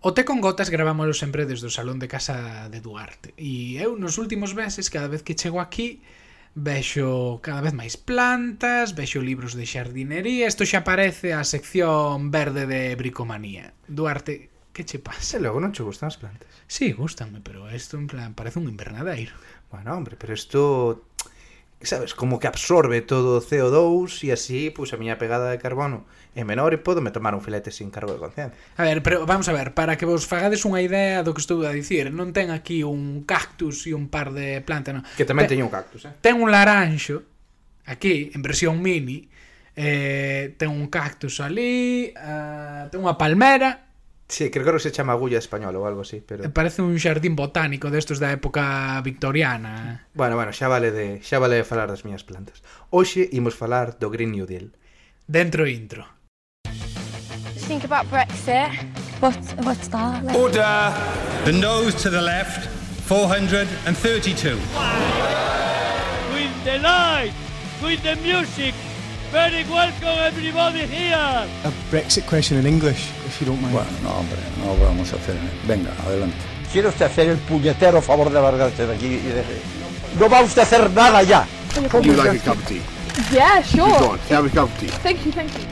O Té con Gotas gravámoslo sempre desde o Salón de Casa de Duarte e eu nos últimos meses, cada vez que chego aquí, vexo cada vez máis plantas, vexo libros de xardinería, isto xa parece a sección verde de bricomanía. Duarte, que che pasa? E logo non che gustan as plantas? Sí, gustanme, pero isto en plan parece un invernadeiro. Bueno, hombre, pero isto sabes, como que absorbe todo o CO2 e así, pois a miña pegada de carbono é menor e podo me tomar un filete sin cargo de conciencia. A ver, pero vamos a ver, para que vos fagades unha idea do que estou a dicir, non ten aquí un cactus e un par de plantas, non. Que tamén ten, teño un cactus, eh. Ten un laranxo aquí en versión mini, eh, ten un cactus ali, eh, ten unha palmera Sí, creo que se chama agulla española ou algo así, pero Parece un xardín botánico destos da época victoriana. Bueno, bueno, xa vale de xa vale de falar das miñas plantas. Hoxe imos falar do Green New Deal. Dentro intro. Think about Brexit. What, what's that? Like? Order! The nose to the left, 432. With the light, with the music, Very welcome everybody here. a Brexit question in English, if you don't mind. Bueno, no, hombre, no vamos a hacer. Venga, adelante. ¿Quiere usted hacer el puñetero favor de largarse de aquí y de... No va usted a hacer nada ya. Do you like a cup of tea? yeah, sure. Go on, have a cup of tea. Thank you, thank you.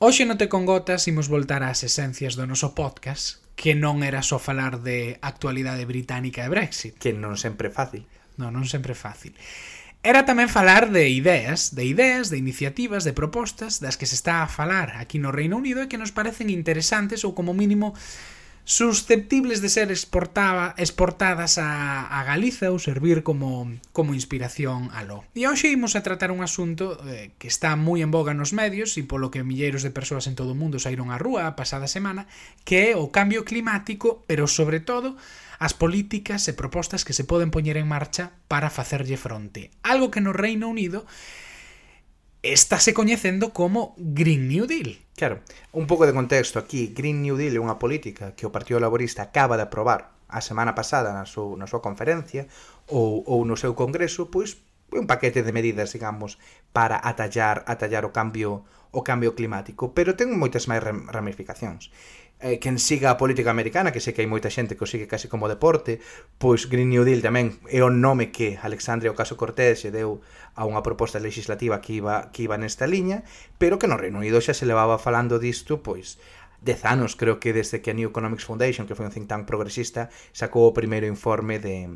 Hoxe no Te con Gotas imos voltar ás esencias do noso podcast que non era só falar de actualidade británica e Brexit Que non sempre é fácil. Non, non sempre é fácil. Era tamén falar de ideas, de ideas, de iniciativas, de propostas das que se está a falar aquí no Reino Unido e que nos parecen interesantes ou como mínimo susceptibles de ser exportaba, exportadas a, a Galiza ou servir como, como inspiración a lo. E hoxe imos a tratar un asunto eh, que está moi en boga nos medios e polo que milleiros de persoas en todo o mundo saíron á rúa a pasada semana, que é o cambio climático, pero sobre todo as políticas e propostas que se poden poñer en marcha para facerlle fronte. Algo que no Reino Unido estáse coñecendo como Green New Deal. Claro, un pouco de contexto aquí. Green New Deal é unha política que o Partido Laborista acaba de aprobar a semana pasada na súa, na súa conferencia ou, ou no seu congreso, pois un paquete de medidas, digamos, para atallar atallar o cambio o cambio climático, pero ten moitas máis ramificacións eh, quen siga a política americana, que sei que hai moita xente que o sigue case como deporte, pois Green New Deal tamén é o nome que Alexandria Ocasio-Cortez se deu a unha proposta legislativa que iba, que iba nesta liña, pero que no Reino Unido xa se levaba falando disto, pois, dez anos, creo que desde que a New Economics Foundation, que foi un think tank progresista, sacou o primeiro informe de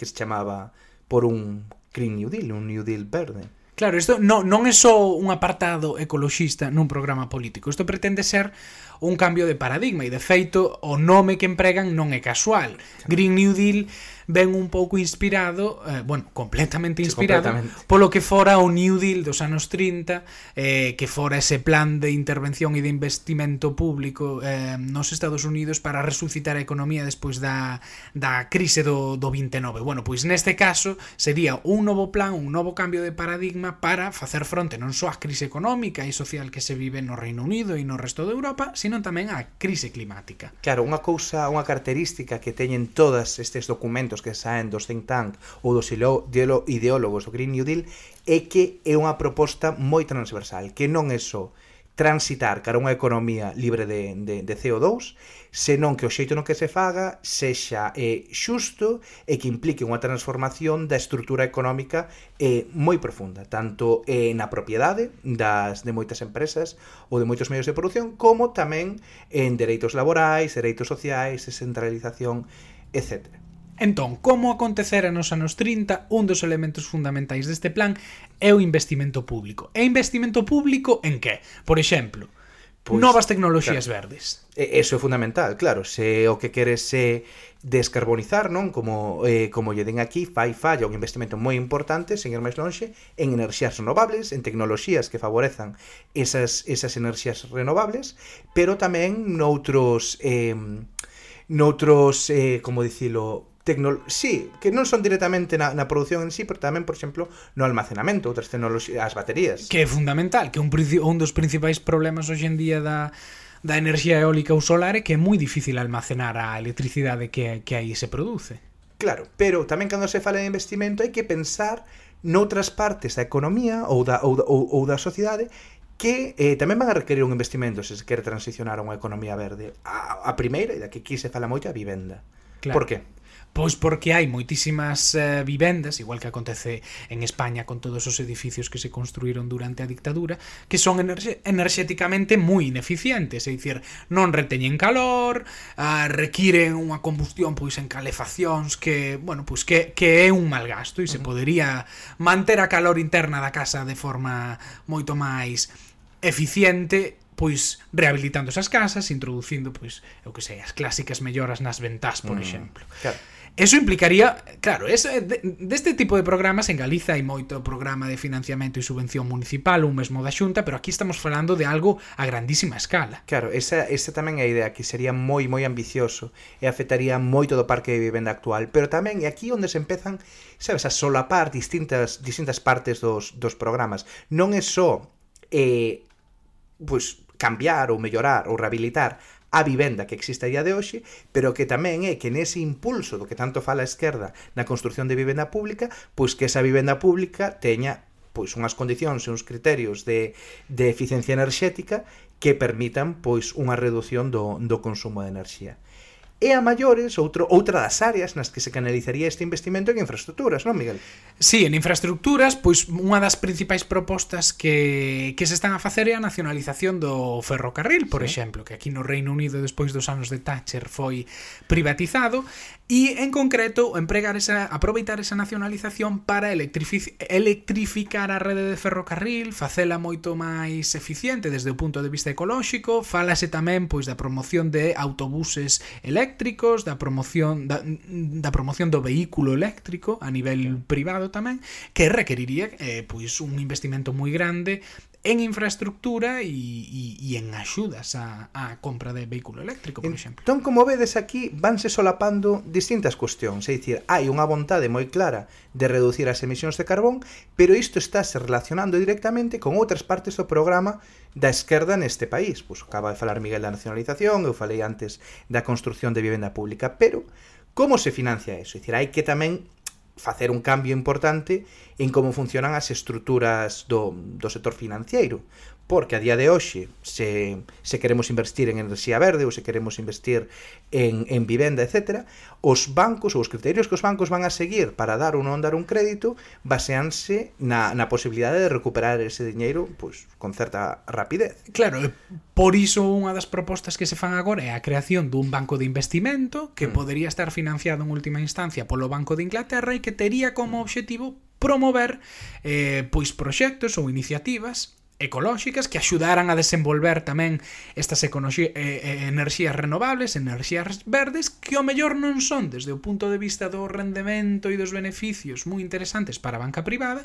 que se chamaba por un Green New Deal, un New Deal verde. Claro, isto non, non é só un apartado ecoloxista nun programa político. Isto pretende ser un cambio de paradigma e de feito o nome que empregan non é casual. Green New Deal ven un pouco inspirado, eh, bueno, completamente inspirado, sí, completamente. polo que fora o New Deal dos anos 30, eh, que fora ese plan de intervención e de investimento público eh, nos Estados Unidos para resucitar a economía despois da, da crise do, do 29. Bueno, pois neste caso sería un novo plan, un novo cambio de paradigma para facer fronte non só á crise económica e social que se vive no Reino Unido e no resto de Europa, sino tamén á crise climática. Claro, unha cousa, unha característica que teñen todas estes documentos argumentos que saen dos think tank ou dos ideólogos do Green New Deal é que é unha proposta moi transversal, que non é só transitar cara unha economía libre de, de, de CO2, senón que o xeito no que se faga sexa eh, xusto e que implique unha transformación da estrutura económica eh, moi profunda, tanto eh, na propiedade das de moitas empresas ou de moitos medios de produción, como tamén en dereitos laborais, dereitos sociais, descentralización, etcétera. Entón, como acontecera nos anos 30, un dos elementos fundamentais deste plan é o investimento público. E investimento público en que? Por exemplo, pois, novas tecnoloxías claro, verdes. Eso é fundamental, claro, se o que queres é descarbonizar, non? Como eh, como lle den aquí, fai falla un investimento moi importante, sen ir máis lonxe, en enerxías renovables, en tecnoloxías que favorezan esas esas enerxías renovables, pero tamén noutros eh noutros, eh, como dicilo, tecno... sí, que non son directamente na, na produción en sí, pero tamén, por exemplo, no almacenamento, outras tecnoloxías, as baterías. Que é fundamental, que un, un dos principais problemas hoxe en día da, da enerxía eólica ou solar é que é moi difícil almacenar a electricidade que, que aí se produce. Claro, pero tamén cando se fala de investimento hai que pensar noutras partes da economía ou da, ou, ou, ou da sociedade que eh, tamén van a requerir un investimento se se quere transicionar a unha economía verde. A, a primeira, e da que aquí se fala moito, a vivenda. Claro. Por que? Pois porque hai moitísimas eh, vivendas, igual que acontece en España con todos os edificios que se construíron durante a dictadura, que son enerxéticamente moi ineficientes, é dicir, non reteñen calor, eh, requiren unha combustión pois en calefaccións que, bueno, pois que, que é un mal gasto e se podería manter a calor interna da casa de forma moito máis eficiente pois rehabilitando esas casas, introducindo pois, eu que sei, as clásicas melloras nas ventás, por mm, exemplo. Claro. Eso implicaría, claro, ese, deste de tipo de programas en Galiza hai moito programa de financiamento e subvención municipal ou mesmo da xunta, pero aquí estamos falando de algo a grandísima escala. Claro, esa, esa tamén é a idea, que sería moi moi ambicioso e afectaría moito do parque de vivenda actual, pero tamén é aquí onde se empezan, sabes, a solapar distintas distintas partes dos, dos programas. Non é só eh, pues, cambiar ou mellorar ou rehabilitar a vivenda que existe a día de hoxe, pero que tamén é que nese impulso do que tanto fala a esquerda na construción de vivenda pública, pois que esa vivenda pública teña pois unhas condicións e uns criterios de, de eficiencia enerxética que permitan pois unha redución do, do consumo de enerxía. E a maiores, outro, outra das áreas nas que se canalizaría este investimento en infraestructuras, non, Miguel? Sí, en infraestructuras, pois unha das principais propostas que, que se están a facer é a nacionalización do ferrocarril, por sí. exemplo, que aquí no Reino Unido despois dos anos de Thatcher foi privatizado, e en concreto empregar esa, aproveitar esa nacionalización para electrificar a rede de ferrocarril, facela moito máis eficiente desde o punto de vista ecolóxico, falase tamén pois da promoción de autobuses eléctricos, da promoción da, da promoción do vehículo eléctrico a nivel claro. privado tamén, que requeriría eh, pois un investimento moi grande en infraestructura e, e, e en axudas á, á compra de vehículo eléctrico, por entón, exemplo. Entón, como vedes aquí, vanse solapando distintas cuestións, é dicir, hai unha vontade moi clara de reducir as emisións de carbón, pero isto estáse relacionando directamente con outras partes do programa da esquerda neste país. Pois acaba de falar Miguel da nacionalización, eu falei antes da construción de vivenda pública, pero como se financia eso? É dicir, hai que tamén facer un cambio importante en como funcionan as estruturas do, do sector financeiro porque a día de hoxe se, se queremos investir en enerxía verde ou se queremos investir en, en vivenda, etc os bancos ou os criterios que os bancos van a seguir para dar ou non dar un crédito baseanse na, na posibilidade de recuperar ese diñeiro pois, con certa rapidez Claro, por iso unha das propostas que se fan agora é a creación dun banco de investimento que mm. podería estar financiado en última instancia polo Banco de Inglaterra e que tería como obxectivo promover eh, pois proxectos ou iniciativas ecolóxicas que axudaran a desenvolver tamén estas eh, enerxías renovables, enerxías verdes, que ao mellor non son desde o punto de vista do rendemento e dos beneficios moi interesantes para a banca privada,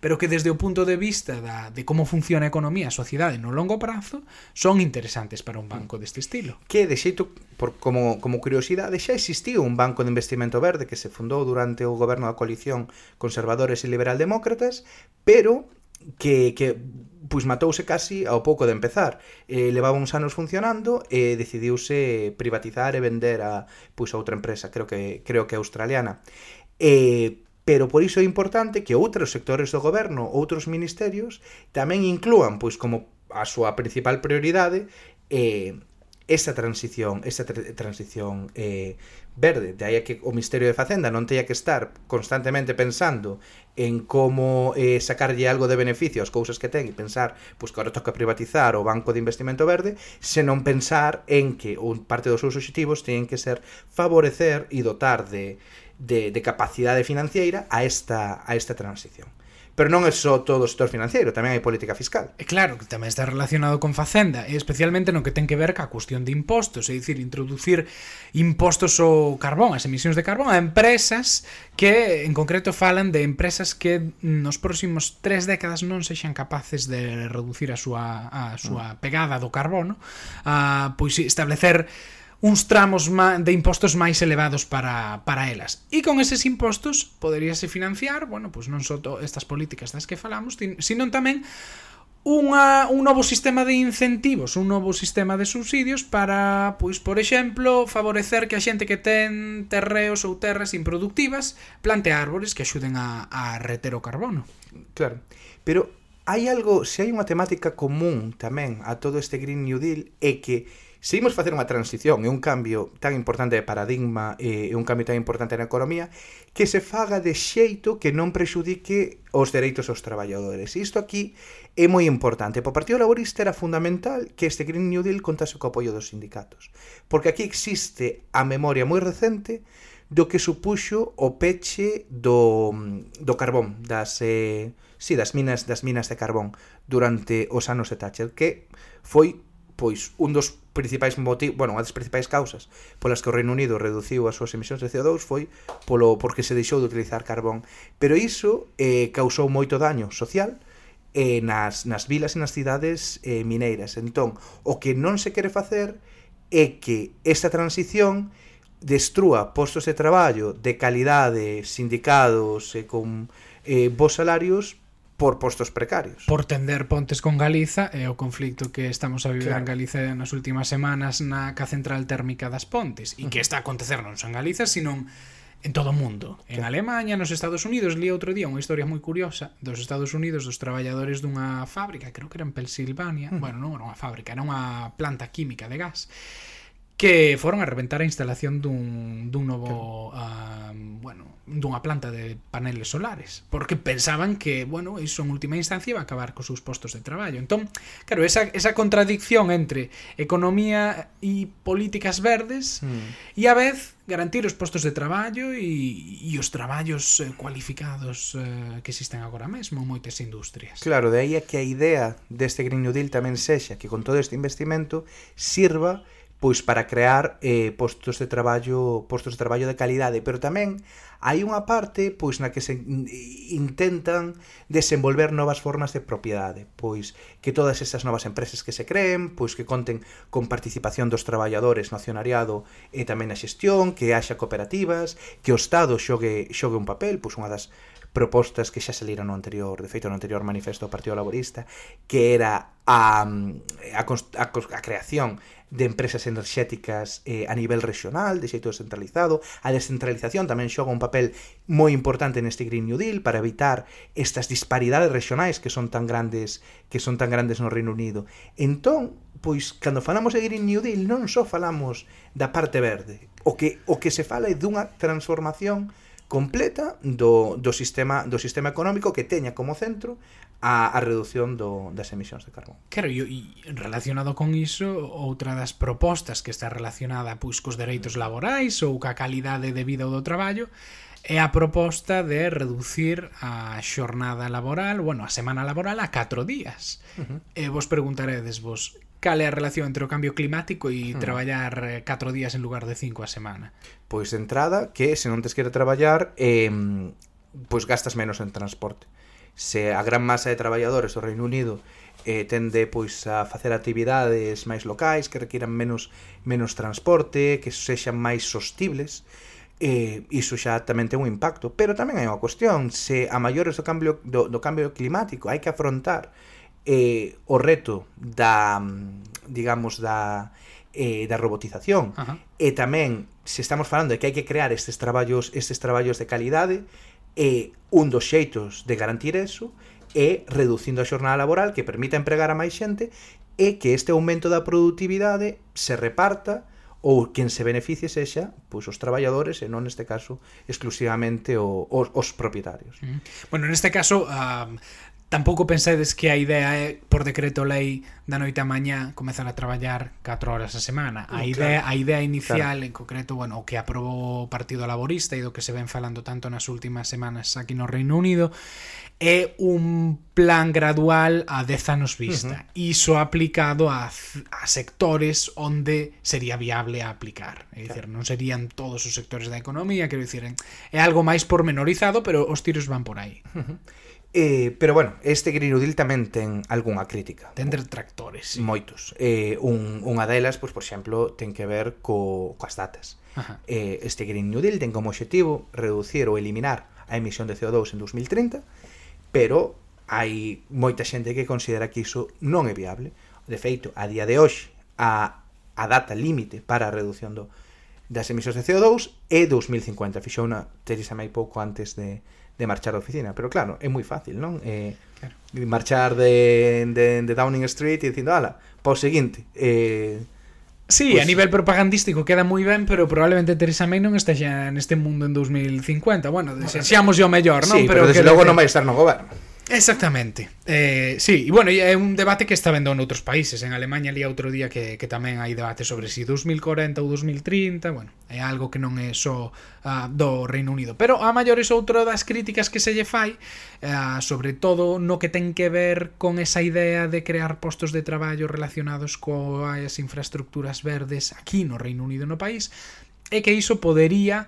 pero que desde o punto de vista da, de como funciona a economía, e a sociedade no longo prazo, son interesantes para un banco deste estilo. Que, de xeito, por, como, como curiosidade, xa existiu un banco de investimento verde que se fundou durante o goberno da coalición conservadores e liberal demócratas, pero que, que pois matouse casi ao pouco de empezar. Eh, levaba uns anos funcionando e eh, decidiuse privatizar e vender a pois a outra empresa, creo que creo que australiana. Eh, pero por iso é importante que outros sectores do goberno, outros ministerios, tamén inclúan, pois como a súa principal prioridade, eh, esa transición, esa tra transición eh, verde. De aí a que o Ministerio de Facenda non teña que estar constantemente pensando en como eh, sacarlle algo de beneficio ás cousas que ten e pensar pois, que agora toca privatizar o Banco de Investimento Verde, senón pensar en que un parte dos seus obxectivos teñen que ser favorecer e dotar de, de, de capacidade financeira a esta, a esta transición. Pero non é só todo o sector financeiro, tamén hai política fiscal. E claro, que tamén está relacionado con Facenda, e especialmente no que ten que ver ca cuestión de impostos, é dicir, introducir impostos ao carbón, as emisións de carbón, a empresas que, en concreto, falan de empresas que nos próximos tres décadas non sexan capaces de reducir a súa, a súa mm. pegada do carbono, a, pois establecer uns tramos de impostos máis elevados para, para elas. E con eses impostos poderíase financiar, bueno, pois non só estas políticas das que falamos, sino tamén unha, un novo sistema de incentivos, un novo sistema de subsidios para, pois, por exemplo, favorecer que a xente que ten terreos ou terras improductivas plante árbores que axuden a, a reter o carbono. Claro, pero hai algo, se hai unha temática común tamén a todo este Green New Deal é que Se imos facer unha transición e un cambio tan importante de paradigma e un cambio tan importante na economía, que se faga de xeito que non prexudique os dereitos aos traballadores. E isto aquí é moi importante. Para o Partido Laborista era fundamental que este Green New Deal contase co apoio dos sindicatos. Porque aquí existe a memoria moi recente do que supuxo o peche do, do carbón, das, eh, sí, das minas das minas de carbón durante os anos de Thatcher, que foi pois un dos principais motivos, bueno, unha das principais causas polas que o Reino Unido reduciu as súas emisións de CO2 foi polo porque se deixou de utilizar carbón, pero iso eh, causou moito daño social eh, nas, nas vilas e nas cidades eh, mineiras. Entón, o que non se quere facer é que esta transición destrúa postos de traballo de calidade, sindicados e eh, con eh, bons salarios por postos precarios. Por tender pontes con Galiza e o conflicto que estamos a vivir claro. en Galiza nas últimas semanas na ca central térmica das pontes e que está a acontecer non só en Galiza, sino en todo o mundo. En Alemania, Alemanha, nos Estados Unidos, li outro día unha historia moi curiosa dos Estados Unidos dos traballadores dunha fábrica, creo que era en Pensilvania, uh -huh. bueno, non era unha fábrica, era unha planta química de gas que foron a reventar a instalación dun, dun novo uh, bueno, dunha planta de paneles solares porque pensaban que, bueno, iso en última instancia iba a acabar cos seus postos de traballo. Entón, claro, esa, esa contradicción entre economía e políticas verdes mm. e a vez garantir os postos de traballo e, e os traballos eh, cualificados eh, que existen agora mesmo en moitas industrias. Claro, de aí é que a idea deste Green New Deal tamén sexa que con todo este investimento sirva para pois para crear eh, postos de traballo postos de traballo de calidade, pero tamén hai unha parte pois na que se intentan desenvolver novas formas de propiedade, pois que todas estas novas empresas que se creen, pois que conten con participación dos traballadores no accionariado e tamén na xestión, que haxa cooperativas, que o Estado xogue xogue un papel, pois unha das propostas que xa saliran no anterior, de feito no anterior manifesto do Partido Laborista, que era a, a, a, a creación de empresas enerxéticas eh, a nivel regional, de xeito descentralizado, a descentralización tamén xoga un papel papel moi importante neste Green New Deal para evitar estas disparidades regionais que son tan grandes que son tan grandes no Reino Unido. Entón, pois cando falamos de Green New Deal non só falamos da parte verde, o que o que se fala é dunha transformación completa do, do sistema do sistema económico que teña como centro a, a reducción do, das emisións de carbón. Claro, e, e relacionado con iso, outra das propostas que está relacionada pois cos dereitos laborais ou ca calidade de vida ou do traballo é a proposta de reducir a xornada laboral, bueno, a semana laboral a 4 días. Uh -huh. E vos preguntaredes vos, cal é a relación entre o cambio climático e traballar eh, 4 días en lugar de 5 a semana? Pois de entrada, que se non tes quere traballar, eh, pois gastas menos en transporte. Se a gran masa de traballadores do Reino Unido eh, tende pois a facer actividades máis locais que requiran menos menos transporte, que sexan máis sostibles, eh, iso xa tamén ten un impacto pero tamén hai unha cuestión se a maiores do cambio, do, do cambio climático hai que afrontar eh, o reto da digamos da eh, da robotización Ajá. e tamén se estamos falando de que hai que crear estes traballos estes traballos de calidade e un dos xeitos de garantir eso é reducindo a xornada laboral que permita empregar a máis xente e que este aumento da produtividade se reparta ou quen se beneficie sexa pois os traballadores e non neste caso exclusivamente o, os, os propietarios. Mm. Bueno, neste caso um, Tampouco pensedes que a idea é, por decreto lei, da noite a mañá comezar a traballar 4 horas a semana. A mm, idea, a idea inicial, claro. en concreto, bueno, o que aprobou o Partido Laborista e do que se ven falando tanto nas últimas semanas aquí no Reino Unido, é un plan gradual a 10 anos vista. Uh -huh. Iso aplicado a, a sectores onde sería viable a aplicar. É dicir, claro. non serían todos os sectores da economía, quero dicir, é algo máis pormenorizado, pero os tiros van por aí. Uh -huh. Eh, pero bueno, este Green New Deal tamén ten algunha crítica. Ten detractores. Sí. Moitos. Eh, un, unha delas, pois, por exemplo, ten que ver co, coas datas. Ajá. Eh, este Green New Deal ten como objetivo reducir ou eliminar a emisión de CO2 en 2030, pero hai moita xente que considera que iso non é viable. De feito, a día de hoxe, a, a data límite para a reducción do, das emisións de CO2 é 2050. Fixou unha Teresa May pouco antes de, de marchar da oficina. Pero claro, é moi fácil, non? Eh, claro. Marchar de, de, de Downing Street e dicindo, ala, pa o seguinte, eh, Sí, pues... a nivel propagandístico queda moi ben, pero probablemente Theresa May non estexa neste mundo en 2050. Bueno, desexamos o mellor, non? Sí, pero, pero desde que... logo non vai estar no goberno. Exactamente. Eh, sí, e bueno, é un debate que está vendo noutros países. En Alemanha li outro día que, que tamén hai debate sobre si 2040 ou 2030, bueno, é algo que non é só uh, do Reino Unido. Pero a maiores outra das críticas que se lle fai, uh, sobre todo no que ten que ver con esa idea de crear postos de traballo relacionados coas infraestructuras verdes aquí no Reino Unido no país, é que iso podería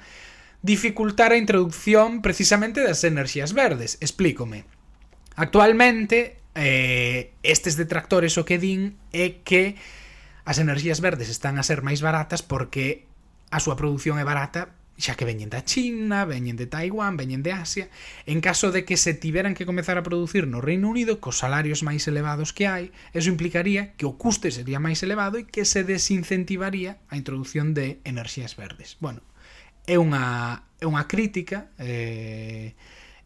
dificultar a introducción precisamente das enerxías verdes. Explícome. Actualmente, eh, estes detractores o que din é que as enerxías verdes están a ser máis baratas porque a súa produción é barata xa que veñen da China, veñen de Taiwán, veñen de Asia, en caso de que se tiveran que comezar a producir no Reino Unido cos salarios máis elevados que hai, eso implicaría que o custe sería máis elevado e que se desincentivaría a introducción de enerxías verdes. Bueno, é unha, é unha crítica eh,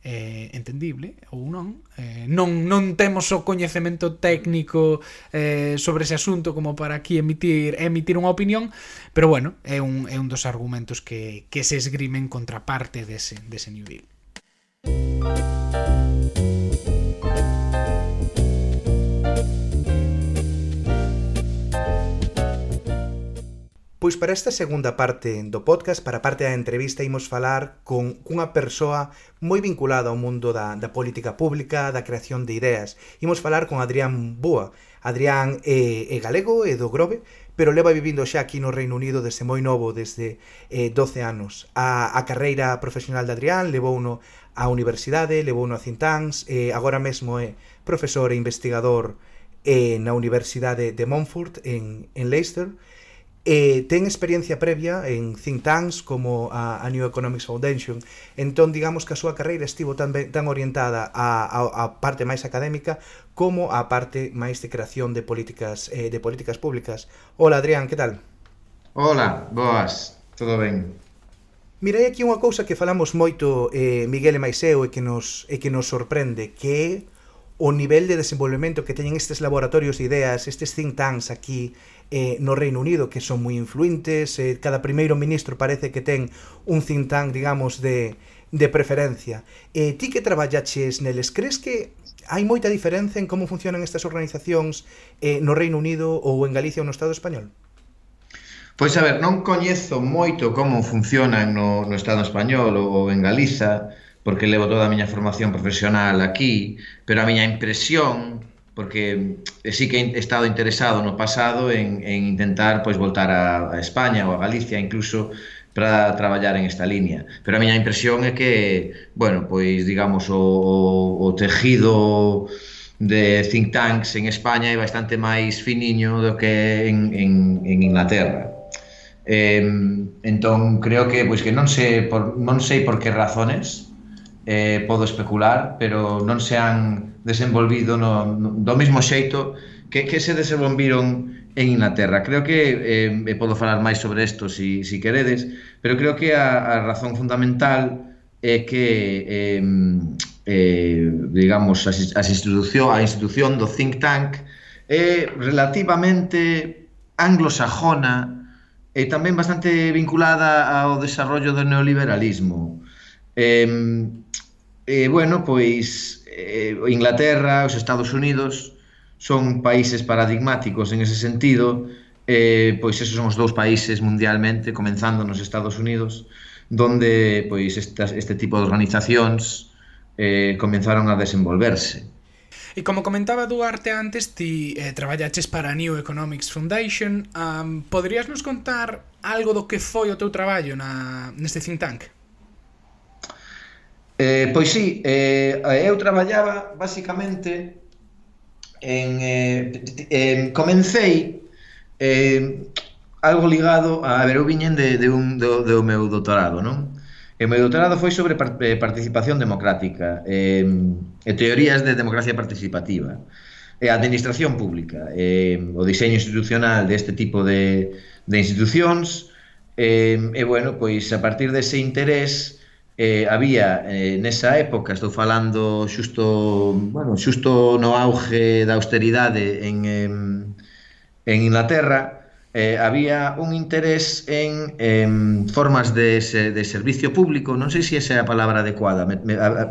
eh, entendible ou non eh, non, non temos o coñecemento técnico eh, sobre ese asunto como para aquí emitir emitir unha opinión pero bueno, é un, é un dos argumentos que, que se esgrimen contra parte dese, dese New Deal Música Pois para esta segunda parte do podcast, para a parte da entrevista, imos falar con cunha persoa moi vinculada ao mundo da, da política pública, da creación de ideas. Imos falar con Adrián Boa. Adrián é, é galego, é do Grove, pero leva vivindo xa aquí no Reino Unido desde moi novo, desde eh, 12 anos. A, a carreira profesional de Adrián levou uno á universidade, levou uno a Cintáns, eh, agora mesmo é profesor e investigador eh, na Universidade de Montfort, en, en Leicester, eh, ten experiencia previa en think tanks como a, a New Economics Foundation entón digamos que a súa carreira estivo tan, ben, tan orientada a, a, a parte máis académica como a parte máis de creación de políticas eh, de políticas públicas Hola Adrián, que tal? Hola, boas, todo ben? Mira, hai aquí unha cousa que falamos moito eh, Miguel e Maiseu e que nos, e que nos sorprende que é o nivel de desenvolvemento que teñen estes laboratorios de ideas, estes think tanks aquí eh, no Reino Unido que son moi influentes, eh, cada primeiro ministro parece que ten un think tank, digamos, de, de preferencia. Eh, ti que traballaches neles, crees que hai moita diferenza en como funcionan estas organizacións eh, no Reino Unido ou en Galicia ou no Estado español? Pois a ver, non coñezo moito como funcionan no, no Estado español ou en Galiza, porque levo toda a miña formación profesional aquí, pero a miña impresión porque sí que he estado interesado no pasado en, en intentar pois voltar a, a España ou a Galicia incluso para traballar en esta liña. Pero a miña impresión é que, bueno, pois digamos o, o, o tejido de think tanks en España é bastante máis finiño do que en, en, en Inglaterra. Eh, entón creo que pois que non sei por non sei por que razones, eh, podo especular, pero non se han desenvolvido no, no, do mesmo xeito que, que se desenvolviron en Inglaterra. Creo que eh, podo falar máis sobre isto se si, si queredes, pero creo que a, a razón fundamental é que eh, eh, digamos as, as institución, a institución do think tank é relativamente anglosajona e tamén bastante vinculada ao desarrollo do neoliberalismo. Eh, eh, bueno, pois eh, Inglaterra, os Estados Unidos son países paradigmáticos en ese sentido, eh, pois esos son os dous países mundialmente, comenzando nos Estados Unidos, donde pois estas, este tipo de organizacións eh, comenzaron a desenvolverse. E como comentaba Duarte antes, ti eh, traballaches para a New Economics Foundation. Um, poderías nos contar algo do que foi o teu traballo na, neste think tank? Eh, pois sí, eh, eu traballaba basicamente en, eh, en comencei eh, algo ligado a, a ver, eu viñen de, de un, do, do meu doutorado, non? E o meu doutorado foi sobre eh, participación democrática eh, e teorías de democracia participativa e a administración pública, eh, o diseño institucional deste tipo de, de institucións, eh, e, bueno, pois a partir dese interés eh, había eh, nesa época, estou falando xusto, bueno, xusto no auge da austeridade en, en, en Inglaterra, eh, había un interés en, en formas de, de servicio público, non sei se esa é a palabra adecuada, me, me, a, a,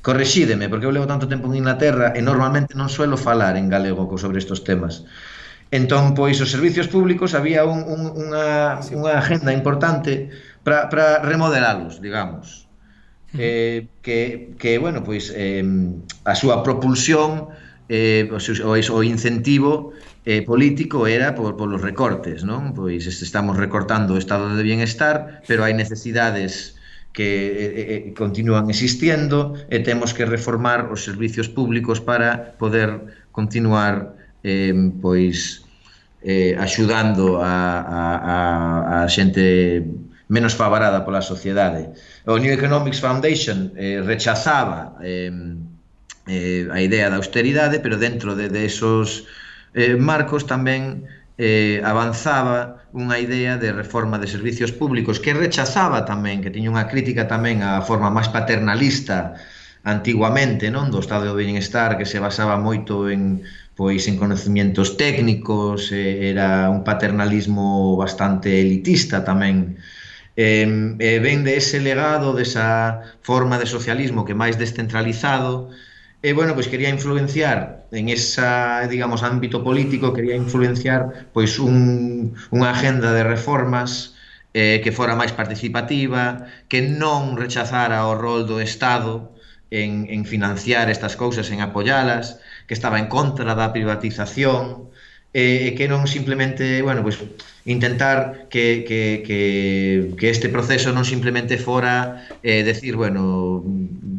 correxídeme, porque eu levo tanto tempo en Inglaterra e normalmente non suelo falar en galego sobre estes temas. Entón, pois, os servicios públicos había un, un, unha, unha agenda importante para remodelalos, digamos. Eh, que, que, bueno, pois eh, a súa propulsión eh, o, o incentivo eh, político era por, por los recortes, non? Pois estamos recortando o estado de bienestar, pero hai necesidades que eh, eh, eh, continúan existiendo e temos que reformar os servicios públicos para poder continuar eh, pois eh, axudando a, a, a, a xente menos favorada pola sociedade. O New Economics Foundation eh, rechazaba eh, eh, a idea da austeridade, pero dentro de, de esos eh, marcos tamén eh, avanzaba unha idea de reforma de servicios públicos que rechazaba tamén, que tiña unha crítica tamén á forma máis paternalista antiguamente, non, do estado do bienestar que se basaba moito en pois en conocimientos técnicos, eh, era un paternalismo bastante elitista tamén eh, eh, ven de ese legado, desa forma de socialismo que máis descentralizado, e bueno, pois quería influenciar en esa, digamos, ámbito político, quería influenciar pois un, unha agenda de reformas eh, que fora máis participativa, que non rechazara o rol do Estado en, en financiar estas cousas, en apoyalas, que estaba en contra da privatización, e, e que non simplemente, bueno, pois pues, intentar que, que, que, que este proceso non simplemente fora eh, decir, bueno,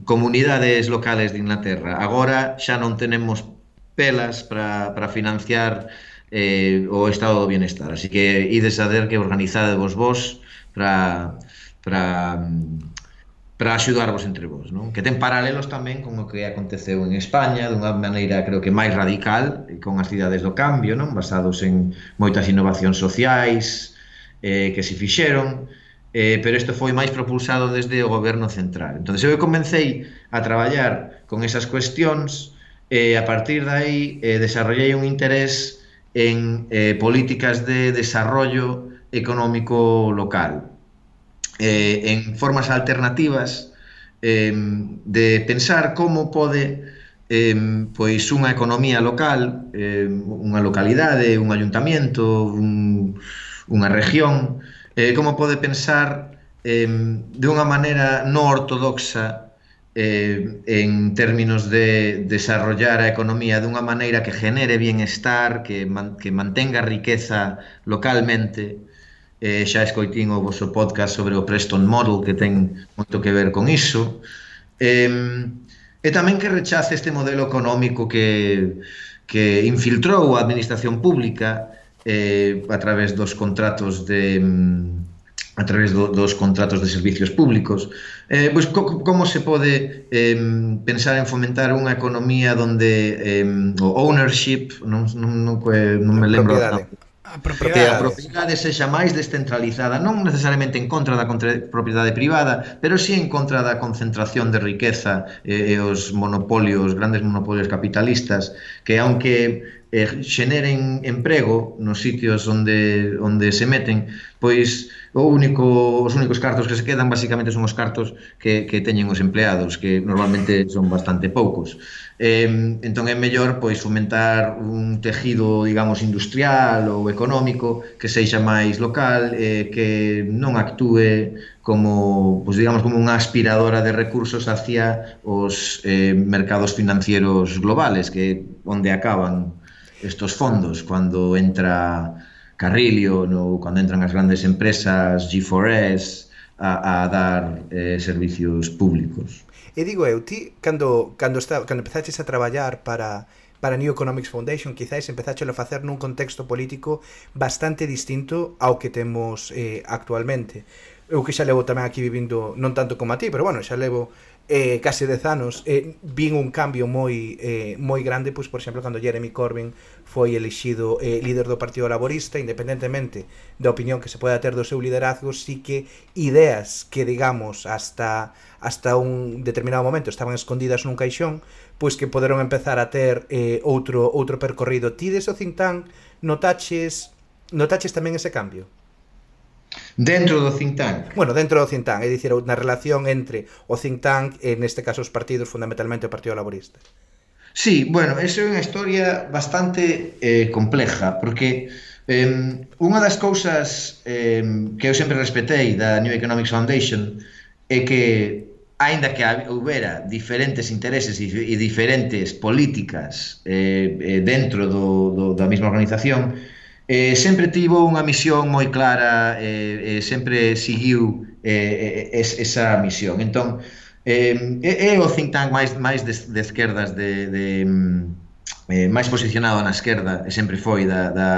comunidades locales de Inglaterra, agora xa non tenemos pelas para financiar eh, o estado do bienestar. Así que ides a ver que organizade vos vos para para para axudarvos entre vos, non? Que ten paralelos tamén con o que aconteceu en España dunha maneira creo que máis radical con as cidades do cambio, non? Basados en moitas innovacións sociais eh, que se fixeron eh, pero isto foi máis propulsado desde o goberno central. Entón, eu comencei a traballar con esas cuestións e eh, a partir de aí eh, desarrollei un interés en eh, políticas de desarrollo económico local eh, en formas alternativas eh, de pensar como pode eh, pois unha economía local, eh, unha localidade, un ayuntamiento, un, unha región, eh, como pode pensar eh, de unha maneira non ortodoxa eh, en términos de desarrollar a economía dunha maneira que genere bienestar, que, man, que mantenga riqueza localmente, eh, xa escoitín o vosso podcast sobre o Preston Model que ten moito que ver con iso eh, e tamén que rechace este modelo económico que, que infiltrou a administración pública eh, a través dos contratos de a través do, dos contratos de servicios públicos. Eh, pois co, como se pode eh, pensar en fomentar unha economía donde eh, o ownership, non, non, non, non me lembro, propiedade a propiedade. a propiedade sexa máis descentralizada, non necesariamente en contra da propiedade privada, pero sí en contra da concentración de riqueza eh, e os monopolios, grandes monopolios capitalistas, que aunque eh, xeneren emprego nos sitios onde onde se meten, pois o único os únicos cartos que se quedan basicamente son os cartos que que teñen os empleados, que normalmente son bastante poucos. Eh, entón é mellor pois fomentar un tejido, digamos, industrial ou económico que sexa máis local, eh, que non actúe como, pois digamos, como unha aspiradora de recursos hacia os eh, mercados financieros globales, que onde acaban estos fondos cando entra Carrillo, no, cando entran as grandes empresas, G4S, a, a dar eh, servicios públicos. E digo eu, ti, cando, cando, está, cando empezaches a traballar para, para New Economics Foundation, quizáis empezáchelo a facer nun contexto político bastante distinto ao que temos eh, actualmente eu que xa levo tamén aquí vivindo non tanto como a ti, pero bueno, xa levo eh, case 10 anos eh, vin un cambio moi eh, moi grande, pois por exemplo cando Jeremy Corbyn foi elixido eh, líder do Partido Laborista, independentemente da opinión que se poida ter do seu liderazgo, si que ideas que digamos hasta hasta un determinado momento estaban escondidas nun caixón, pois que poderon empezar a ter eh, outro outro percorrido. Tides o think tank notaches notaches tamén ese cambio? Dentro do think tank? Bueno, dentro do think tank, é dicir, na relación entre o think tank e neste caso os partidos, fundamentalmente o Partido Laborista. Sí, bueno, esa é unha historia bastante eh, compleja, porque eh, unha das cousas eh, que eu sempre respetei da New Economics Foundation é que aínda que houbera diferentes intereses e diferentes políticas eh, eh, dentro do, do, da mesma organización, eh, sempre tivo unha misión moi clara e eh, eh, sempre seguiu eh, eh, es, esa misión. Entón, eh, é, é o think tank máis, máis de, de esquerdas de, de mm, eh, máis posicionado na esquerda e sempre foi da, da,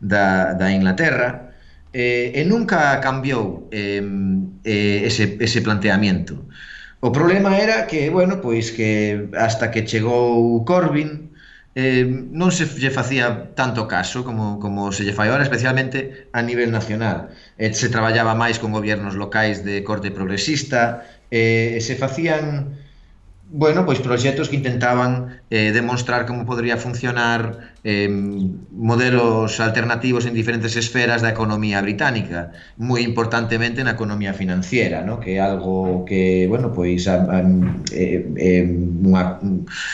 da, da Inglaterra eh, e nunca cambiou eh, eh, ese, ese planteamiento. O problema era que, bueno, pois que hasta que chegou Corbyn eh, non se lle facía tanto caso como, como se lle fai ahora, especialmente a nivel nacional. Eh, se traballaba máis con gobiernos locais de corte progresista, eh, se facían bueno, pois proxectos que intentaban eh, demostrar como podría funcionar eh, modelos alternativos en diferentes esferas da economía británica, moi importantemente na economía financiera, no? que é algo que, bueno, pois a, a, é, eh, unha,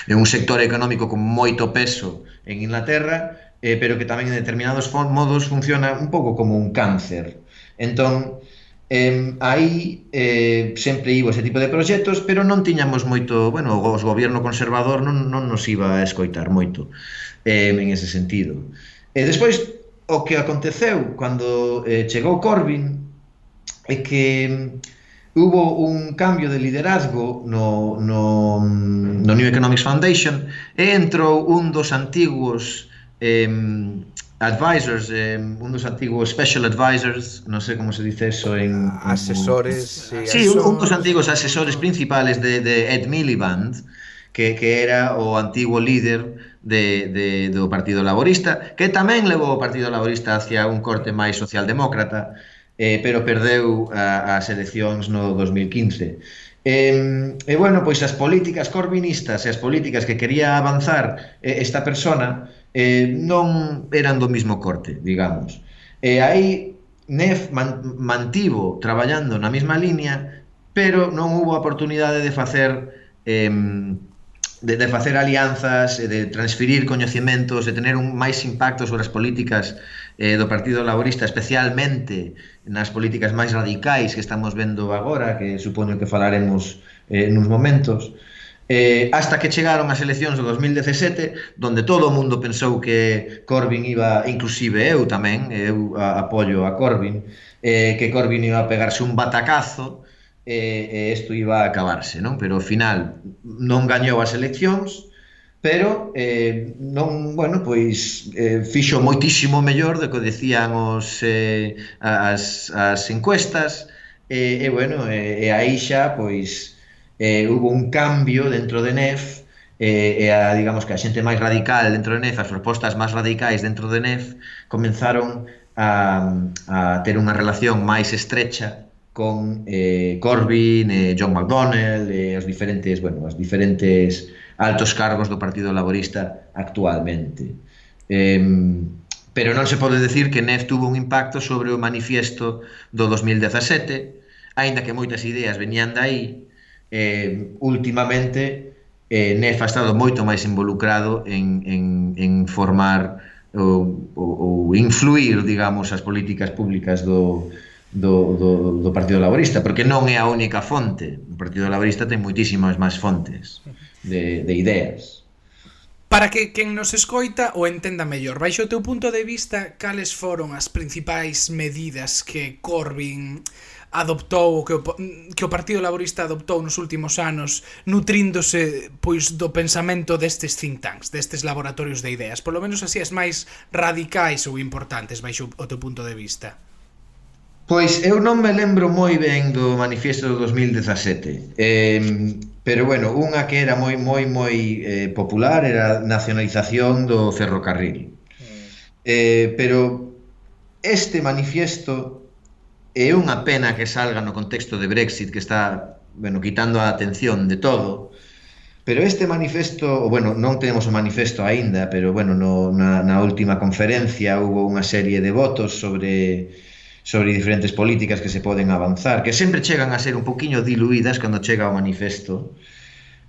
é un sector económico con moito peso en Inglaterra, eh, pero que tamén en determinados modos funciona un pouco como un cáncer. Entón, eh, Eh, aí eh, sempre iba ese tipo de proxectos, pero non tiñamos moito, bueno, o goberno conservador non, non nos iba a escoitar moito eh, en ese sentido. E despois, o que aconteceu cando eh, chegou Corbyn é que hubo un cambio de liderazgo no, no, no New Economics Foundation e entrou un dos antiguos eh, advisors, eh, un dos antigos special advisors, non sei como se dice eso en... Asesores... En, sí, asesores. un dos antigos asesores principales de, de Ed Miliband, que, que era o antigo líder de, de, do Partido Laborista, que tamén levou o Partido Laborista hacia un corte máis socialdemócrata, eh, pero perdeu a, as eleccións no 2015. E, e bueno, pois as políticas corbinistas e as políticas que quería avanzar eh, esta persona eh, non eran do mismo corte, digamos. E aí Nef man, mantivo traballando na mesma liña, pero non hubo oportunidade de facer eh, de, de facer alianzas, de transferir coñecementos, de tener un máis impacto sobre as políticas eh, do Partido Laborista, especialmente nas políticas máis radicais que estamos vendo agora, que supoño que falaremos eh, nuns momentos, eh, hasta que chegaron as eleccións do 2017, donde todo o mundo pensou que Corbyn iba, inclusive eu tamén, eh, eu apoio a Corbyn, eh, que Corbyn iba a pegarse un batacazo, eh, e eh, isto iba a acabarse, non? Pero ao final non gañou as eleccións, pero eh, non, bueno, pois eh, fixo moitísimo mellor do que decían os eh, as, as encuestas. E, eh, eh, bueno, e eh, eh, aí xa pois eh, hubo un cambio dentro de NEF e, eh, e a, digamos que a xente máis radical dentro de NEF, as propostas máis radicais dentro de NEF comenzaron a, a ter unha relación máis estrecha con eh, Corbyn, eh, John McDonnell, eh, os diferentes, bueno, as diferentes altos cargos do Partido Laborista actualmente. Eh, pero non se pode decir que NEF tuvo un impacto sobre o manifiesto do 2017, aínda que moitas ideas venían de aí, eh, últimamente eh, NEF ha estado moito máis involucrado en, en, en formar ou, ou, ou influir, digamos, as políticas públicas do, do, do, do Partido Laborista, porque non é a única fonte. O Partido Laborista ten moitísimas máis fontes. Uh de, de ideas. Para que quen nos escoita o entenda mellor, baixo o teu punto de vista, cales foron as principais medidas que Corbyn adoptou que o, que o Partido Laborista adoptou nos últimos anos nutríndose pois do pensamento destes think tanks, destes laboratorios de ideas, polo menos así as máis radicais ou importantes baixo o teu punto de vista. Pois eu non me lembro moi ben do manifiesto do 2017. Eh, Pero bueno, unha que era moi moi moi eh, popular era a nacionalización do ferrocarril. Mm. Eh, pero este manifiesto é unha pena que salga no contexto de Brexit que está, bueno, quitando a atención de todo. Pero este manifesto, bueno, non temos o manifesto aínda, pero bueno, no, na, na última conferencia hubo unha serie de votos sobre sobre diferentes políticas que se poden avanzar, que sempre chegan a ser un poquinho diluídas cando chega o manifesto,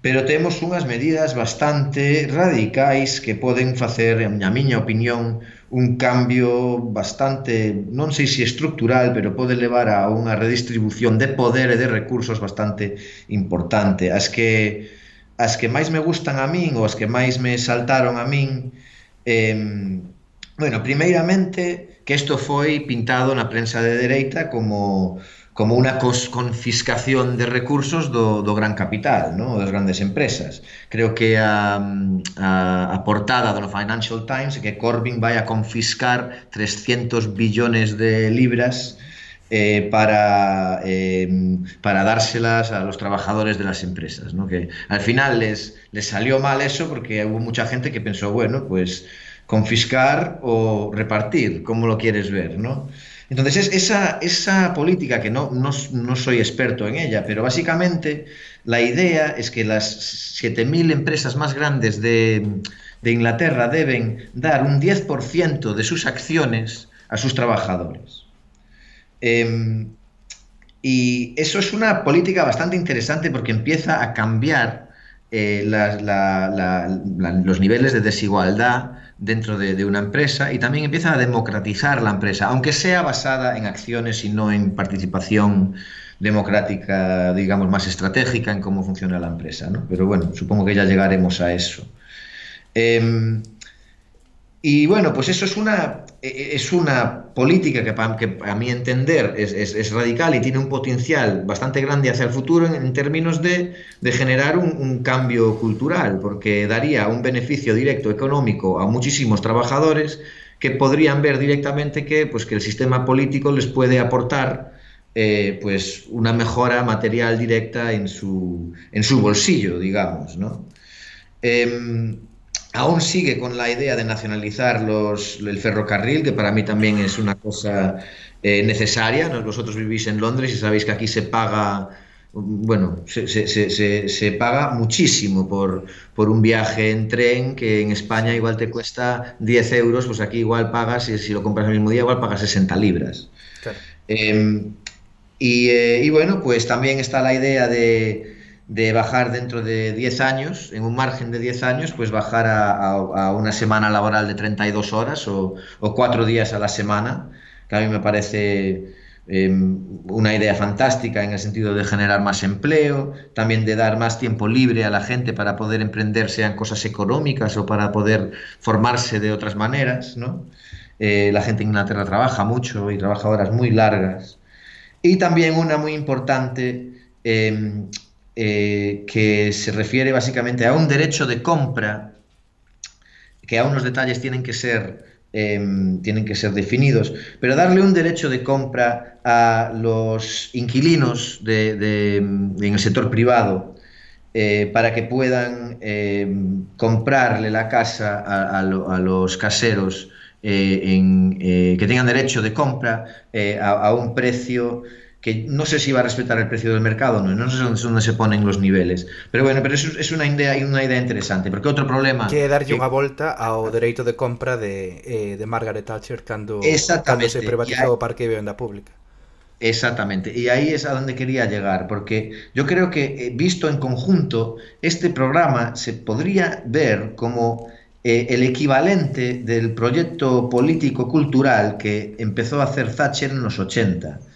pero temos unhas medidas bastante radicais que poden facer, na miña opinión, un cambio bastante, non sei se estructural, pero pode levar a unha redistribución de poder e de recursos bastante importante. As que as que máis me gustan a min ou as que máis me saltaron a min, eh, bueno, primeiramente, que isto foi pintado na prensa de dereita como como unha confiscación de recursos do, do gran capital, no? das grandes empresas. Creo que a, a, a portada do Financial Times é que Corbyn vai a confiscar 300 billones de libras eh, para, eh, para dárselas a los trabajadores de las empresas. ¿no? Que al final les, les salió mal eso porque hubo mucha gente que pensó, bueno, pues confiscar o repartir, como lo quieres ver, ¿no? Entonces, es esa, esa política, que no, no, no, soy experto en ella, pero básicamente la idea es que las 7.000 empresas más grandes de, de Inglaterra deben dar un 10% de sus acciones a sus trabajadores. Eh, y eso es una política bastante interesante porque empieza a cambiar eh, los niveles de desigualdad dentro de, una empresa y también empiezan a democratizar la empresa, aunque sea basada en acciones y no en participación democrática, digamos, más estratégica en cómo funciona la empresa. Pero bueno, supongo que ya llegaremos a eso. Eh, y bueno, pues eso es una, es una política que, que a mi entender es, es, radical y tiene un potencial bastante grande hacia el futuro en, términos de, de generar un, cambio cultural, porque daría un beneficio directo económico a muchísimos trabajadores que podrían ver directamente que, pues, que el sistema político les puede aportar eh, pues una mejora material directa en su, en su bolsillo, digamos, ¿no? Eh, aún sigue con la idea de nacionalizar los, el ferrocarril, que para mí también es una cosa eh, necesaria. Vosotros vivís en Londres y sabéis que aquí se paga, bueno, se, se, se, se, paga muchísimo por, por un viaje en tren que en España igual te cuesta 10 euros, pues aquí igual pagas, si, si lo compras el mismo día, igual pagas 60 libras. Claro. Eh, y, eh, y bueno, pues también está la idea de de bajar dentro de 10 años, en un margen de 10 años, pues bajar a, a, una semana laboral de 32 horas o, cuatro días a la semana, que a mí me parece eh, una idea fantástica en el sentido de generar más empleo, también de dar más tiempo libre a la gente para poder emprender, sean cosas económicas o para poder formarse de otras maneras, ¿no? Eh, la gente en Inglaterra trabaja mucho y trabaja horas muy largas. Y también una muy importante, eh, eh, que se refiere básicamente a un derecho de compra que aún los detalles tienen que ser eh, tienen que ser definidos, pero darle un derecho de compra a los inquilinos de, en el sector privado eh, para que puedan eh, comprarle la casa a, a, lo, a los caseros eh, que tengan derecho de compra a, a un precio que no sé si va a respetar el precio del mercado, no, no sé dónde, dónde se ponen los niveles. Pero bueno, pero eso es una idea, unha idea interesante, porque outro problema... Que é darlle unha volta ao dereito de compra de, eh, de Margaret Thatcher cando, cando se privatizou o parque de vivenda pública. Exactamente, y ahí es a donde quería llegar, porque yo creo que eh, visto en conjunto, este programa se podría ver como eh, el equivalente del proyecto político-cultural que empezó a hacer Thatcher en los 80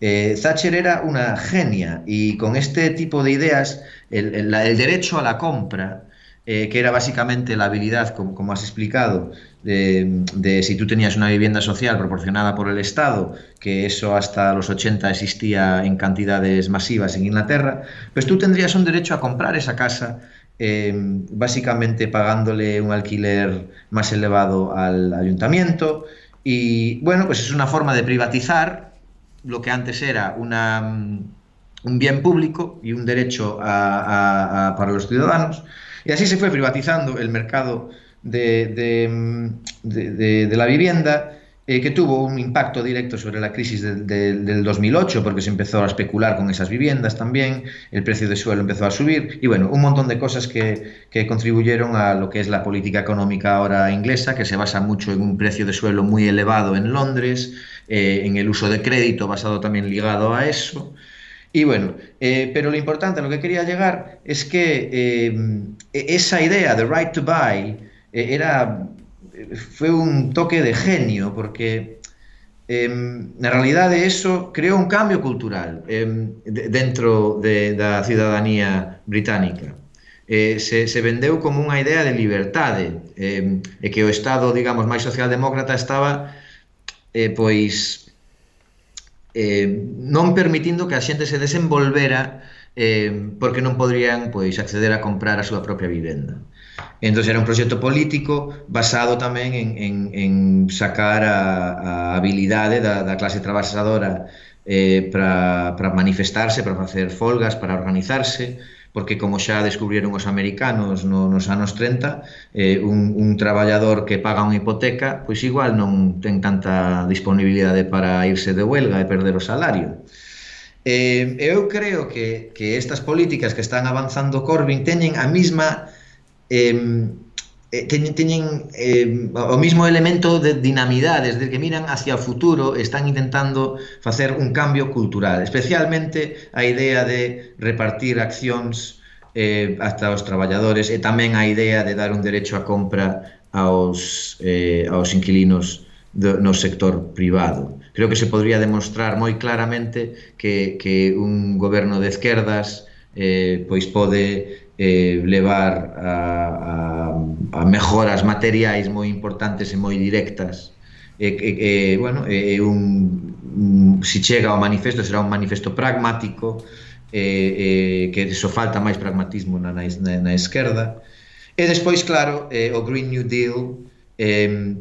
Eh, Thatcher era una genia y con este tipo de ideas, el, el, derecho a la compra, eh, que era básicamente la habilidad, como, como has explicado, de, de, si tú tenías una vivienda social proporcionada por el Estado, que eso hasta los 80 existía en cantidades masivas en Inglaterra, pues tú tendrías un derecho a comprar esa casa, eh, básicamente pagándole un alquiler más elevado al ayuntamiento. Y bueno, pues es una forma de privatizar lo que antes era mm, un bien público y un derecho a- para los ciudadanos. Y así se fue privatizando el mercado de, de, mm, la vivienda, eh, que tuvo un impacto directo sobre la crisis del- del- del 2008, porque se empezó a especular con esas viviendas también, el precio de suelo empezó a subir, y bueno, un montón de cosas que, que contribuyeron a lo que es la política económica ahora inglesa, que se basa mucho en un precio de suelo muy elevado en Londres, eh, en el uso de crédito basado también ligado a eso. Y bueno, eh, pero lo importante, lo que quería llegar, es que eh, esa idea de right to buy eh, era, fue un toque de genio, porque eh, na realidade eso creou un cambio cultural eh, dentro de, da cidadanía británica. Eh, se, se vendeu como unha idea de liberdade, eh, e que o Estado, digamos, máis socialdemócrata estaba eh, pois eh, non permitindo que a xente se desenvolvera eh, porque non podrían pois acceder a comprar a súa propia vivenda. Entón era un proxecto político basado tamén en, en, en sacar a, a habilidade da, da clase traballadora eh, para manifestarse, para facer folgas, para organizarse, porque como xa descubrieron os americanos no, nos anos 30, eh, un, un traballador que paga unha hipoteca, pois igual non ten tanta disponibilidade para irse de huelga e perder o salario. Eh, eu creo que, que estas políticas que están avanzando Corbyn teñen a mesma eh, teñen, teñen eh, o mismo elemento de dinamidade, desde que miran hacia o futuro, están intentando facer un cambio cultural, especialmente a idea de repartir accións eh, hasta os traballadores e tamén a idea de dar un derecho a compra aos, eh, aos inquilinos do, no sector privado. Creo que se podría demostrar moi claramente que, que un goberno de esquerdas eh, pois pode eh, levar a, a, a mejoras materiais moi importantes e moi directas e, e, e bueno, é un, un se chega ao manifesto será un manifesto pragmático eh, eh, que só falta máis pragmatismo na, na, na esquerda e despois claro eh, o Green New Deal eh,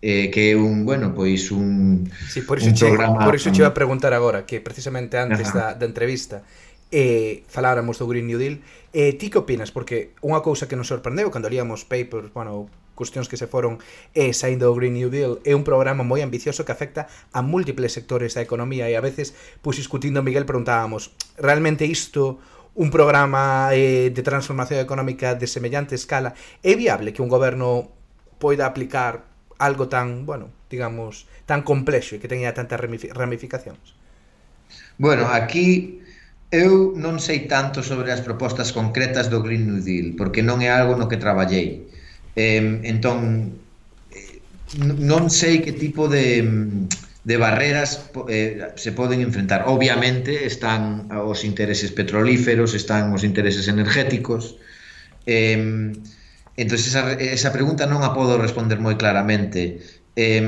eh, que é un, bueno, pois un, sí, por iso un che, programa... Por iso che iba a preguntar agora, que precisamente antes Ajá. da, da entrevista, eh, faláramos do Green New Deal. Eh, ti que opinas? Porque unha cousa que nos sorprendeu cando líamos papers, bueno, cuestións que se foron eh, saindo do Green New Deal é un programa moi ambicioso que afecta a múltiples sectores da economía e a veces, pois discutindo Miguel preguntábamos realmente isto un programa eh, de transformación económica de semellante escala é viable que un goberno poida aplicar algo tan, bueno, digamos, tan complexo e que teña tantas ramificacións? Bueno, aquí Eu non sei tanto sobre as propostas concretas do Green New Deal, porque non é algo no que traballei. Entón, eh, entón, non sei que tipo de, de barreras eh, se poden enfrentar. Obviamente están os intereses petrolíferos, están os intereses energéticos. Eh, entón, esa, esa pregunta non a podo responder moi claramente. Eh,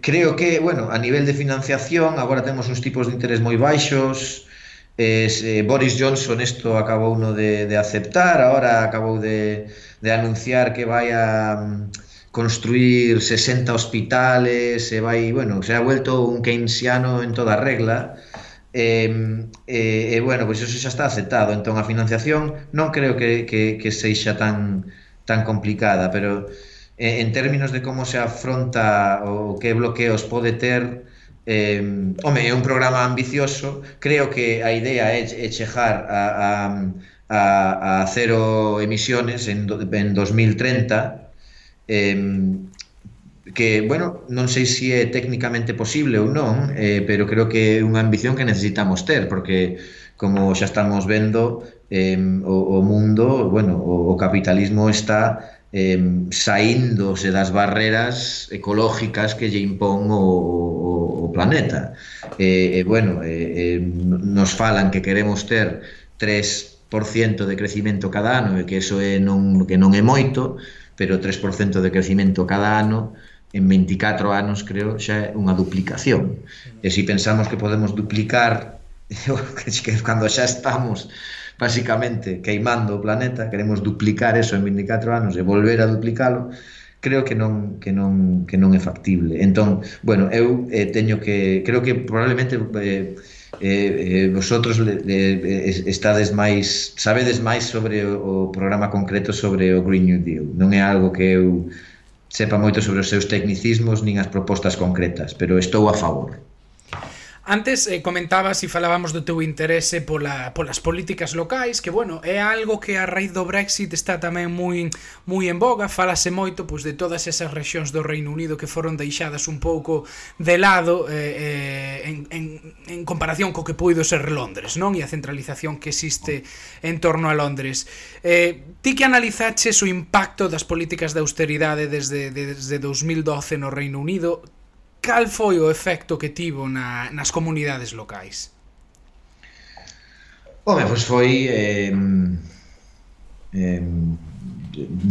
creo que, bueno, a nivel de financiación agora temos uns tipos de interés moi baixos. Eh, Boris Johnson isto acabou uno de, de aceptar agora acabou de, de anunciar que vai a mm, construir 60 hospitales se vai, bueno, se ha vuelto un keynesiano en toda regla. E, eh, eh, bueno, pois iso xa está aceptado. Entón a financiación non creo que, que, que seixa tan, tan complicada pero eh, en términos de como se afronta o que bloqueos pode ter eh, home, é un programa ambicioso. Creo que a idea é, é chegar a, a, a, a cero emisiones en, do, en 2030 eh, que, bueno, non sei se é técnicamente posible ou non, eh, pero creo que é unha ambición que necesitamos ter, porque como xa estamos vendo, eh, o, o mundo, bueno, o, o capitalismo está eh, saíndose das barreras ecológicas que lle impón o, o, o planeta. E, eh, eh, bueno, eh, eh, nos falan que queremos ter 3% de crecimento cada ano e que eso é non, que non é moito, pero 3% de crecimento cada ano en 24 anos creo xa é unha duplicación. E se si pensamos que podemos duplicar que cando xa estamos basicamente queimando o planeta, queremos duplicar eso en 24 anos e volver a duplicalo, creo que non que non que non é factible. Entón, bueno, eu eh, teño que creo que probablemente eh, eh, eh, vosotros le, le, estades máis sabedes máis sobre o, o programa concreto sobre o Green New Deal non é algo que eu sepa moito sobre os seus tecnicismos nin as propostas concretas pero estou a favor Antes eh, comentabas e falábamos do teu interese pola, polas políticas locais, que bueno, é algo que a raíz do Brexit está tamén moi moi en boga, falase moito pois de todas esas rexións do Reino Unido que foron deixadas un pouco de lado eh, eh, en, en, en comparación co que puido ser Londres, non? E a centralización que existe en torno a Londres. Eh, ti que analizaches o impacto das políticas de austeridade desde, desde 2012 no Reino Unido, cal foi o efecto que tivo na, nas comunidades locais? Home, pois foi eh, eh,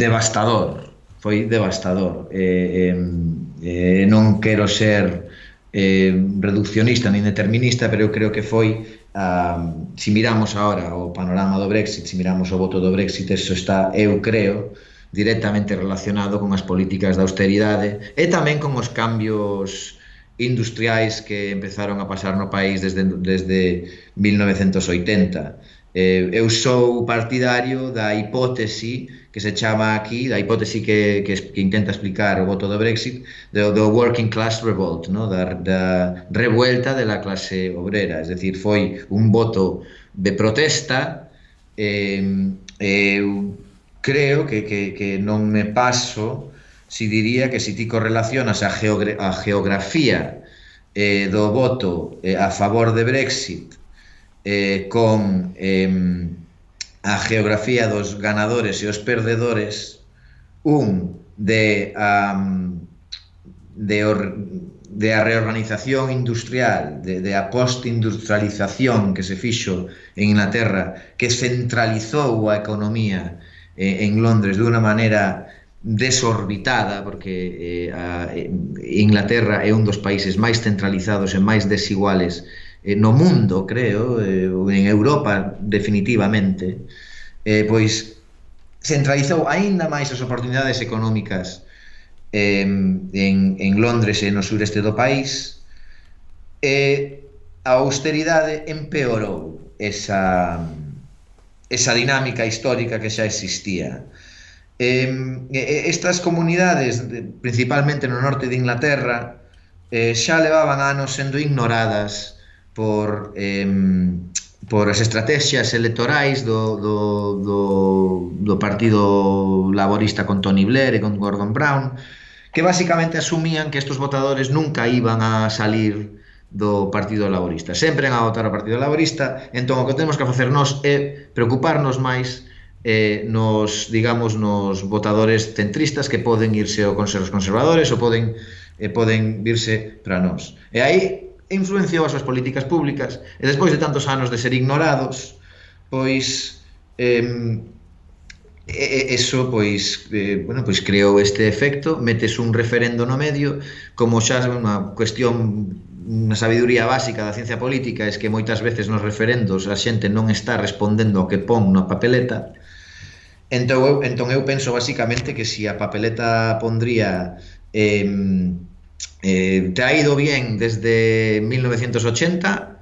devastador foi devastador eh, eh, eh, non quero ser eh, reduccionista nin determinista pero eu creo que foi Uh, si miramos agora o panorama do Brexit si miramos o voto do Brexit eso está, eu creo, directamente relacionado con as políticas de austeridade e tamén con os cambios industriais que empezaron a pasar no país desde, desde 1980. Eh, eu sou partidario da hipótese que se chama aquí, da hipótese que, que, que intenta explicar o voto do Brexit, do, do working class revolt, no? da, da revuelta de la clase obrera. Es decir, foi un voto de protesta eh, eh, creo que, que, que non me paso si diría que se si ti correlacionas a, geogra a geografía eh, do voto eh, a favor de Brexit eh, con eh, a geografía dos ganadores e os perdedores un de um, de, or, de a reorganización industrial, de, de a postindustrialización que se fixo en Inglaterra, que centralizou a economía eh, en Londres de unha maneira desorbitada, porque eh, a, eh, Inglaterra é un dos países máis centralizados e máis desiguales eh, no mundo, creo, eh, en Europa definitivamente, eh, pois centralizou aínda máis as oportunidades económicas eh, en, en Londres e no sureste do país, e eh, a austeridade empeorou esa esa dinámica histórica que xa existía. Eh, estas comunidades, principalmente no norte de Inglaterra, eh, xa levaban anos sendo ignoradas por eh, por as estrategias electorais do, do, do, do Partido Laborista con Tony Blair e con Gordon Brown, que basicamente asumían que estos votadores nunca iban a salir do Partido Laborista. Sempre van a votar ao Partido Laborista, entón o que temos que facer nós é preocuparnos máis eh, nos, digamos, nos votadores centristas que poden irse ao conser os conservadores ou poden, eh, poden virse para nós. E aí influenciou as súas políticas públicas e despois de tantos anos de ser ignorados, pois eh, eso pois eh, bueno, pois creou este efecto, metes un referendo no medio, como xa é unha cuestión na sabiduría básica da ciencia política é que moitas veces nos referendos a xente non está respondendo ao que pon na papeleta. Entón eu, entón eu penso basicamente que se si a papeleta pondría eh, eh, traído bien desde 1980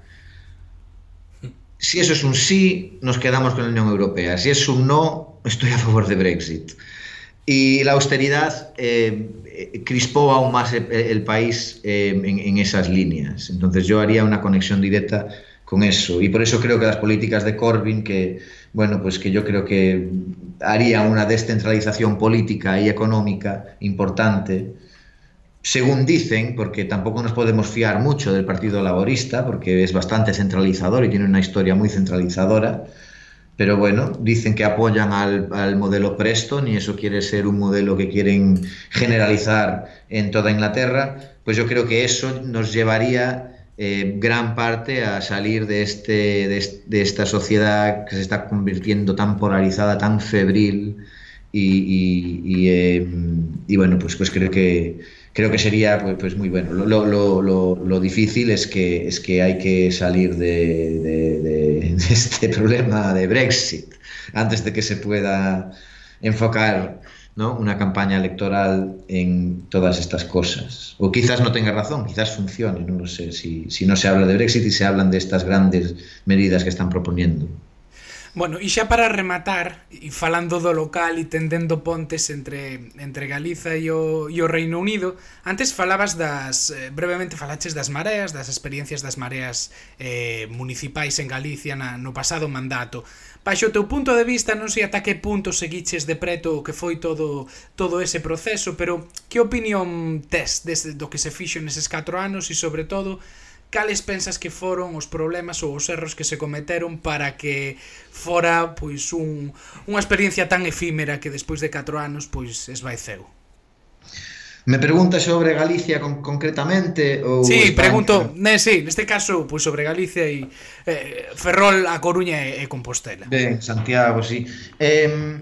si eso es un sí nos quedamos con la Unión Europea. Si es un no estoy a favor de Brexit. Y la austeridad eh, Eh, crispó aún más el, país eh, en, en, esas líneas. Entonces yo haría una conexión directa con eso. Y por eso creo que las políticas de Corbyn, que bueno, pues que yo creo que haría una descentralización política y económica importante, según dicen, porque tampoco nos podemos fiar mucho del Partido Laborista, porque es bastante centralizador y tiene una historia muy centralizadora, pero bueno, dicen que apoyan al, al, modelo Preston y eso quiere ser un modelo que quieren generalizar en toda Inglaterra, pues yo creo que eso nos llevaría eh, gran parte a salir de, este, de, esta sociedad que se está convirtiendo tan polarizada, tan febril y, y, y bueno, pues, pues creo que creo que sería pues, pues muy bueno. Lo, lo, lo, lo, difícil es que, es que hay que salir de, de, este problema de Brexit antes de que se pueda enfocar ¿no? una campaña electoral en todas estas cosas. O quizás no tenga razón, quizás funcione, no lo sé, si, si no se habla de Brexit y se hablan de estas grandes medidas que están proponiendo. Bueno, e xa para rematar, e falando do local e tendendo pontes entre, entre Galiza e o, e o Reino Unido, antes falabas das, eh, brevemente falaches das mareas, das experiencias das mareas eh, municipais en Galicia na, no pasado mandato. Baixo o teu punto de vista, non sei ata que punto seguiches de preto o que foi todo, todo ese proceso, pero que opinión tes desde do que se fixo neses 4 anos e sobre todo cales pensas que foron os problemas ou os erros que se cometeron para que fora pois un, unha experiencia tan efímera que despois de 4 anos pois esvaeceu? Me pregunta sobre Galicia con, concretamente ou Sí, España? pregunto, ne, sí, neste caso pois sobre Galicia e eh, Ferrol, A Coruña e, e Compostela. Ben, Santiago, sí. Eh,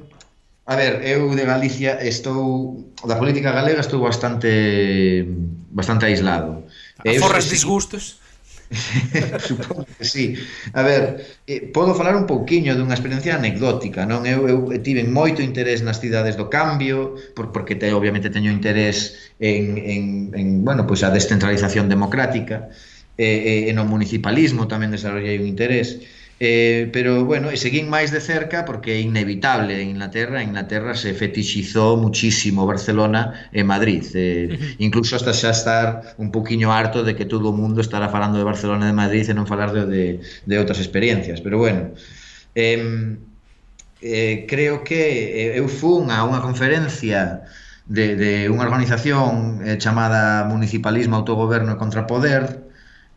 a ver, eu de Galicia estou da política galega estou bastante bastante aislado. Aforras disgustos? Supongo que sí. A ver, eh, podo falar un pouquiño dunha experiencia anecdótica, non? Eu, eu tive moito interés nas cidades do cambio, por, porque te, obviamente teño interés en, en, en bueno, pois a descentralización democrática, e, e, e no municipalismo tamén desarrollei un interés Eh, pero, bueno, e seguín máis de cerca porque é inevitable en Inglaterra. En Inglaterra se fetixizou muchísimo Barcelona e Madrid. Eh, incluso hasta xa estar un poquinho harto de que todo o mundo estará falando de Barcelona e de Madrid e non falar de, de, de outras experiencias. Pero, bueno, eh, eh, creo que eh, eu fun a unha conferencia de, de unha organización eh, chamada Municipalismo, Autogoberno e Contrapoder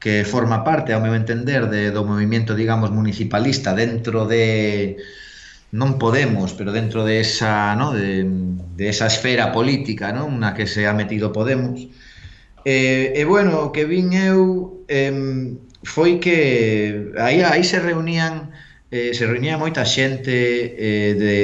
que forma parte, ao meu entender, de, do movimento, digamos, municipalista dentro de non Podemos, pero dentro de esa, ¿no? de, de esa esfera política ¿no? na que se ha metido Podemos. E, e bueno, o que vin eu eh, foi que aí, aí se reunían eh, se reunía moita xente eh, de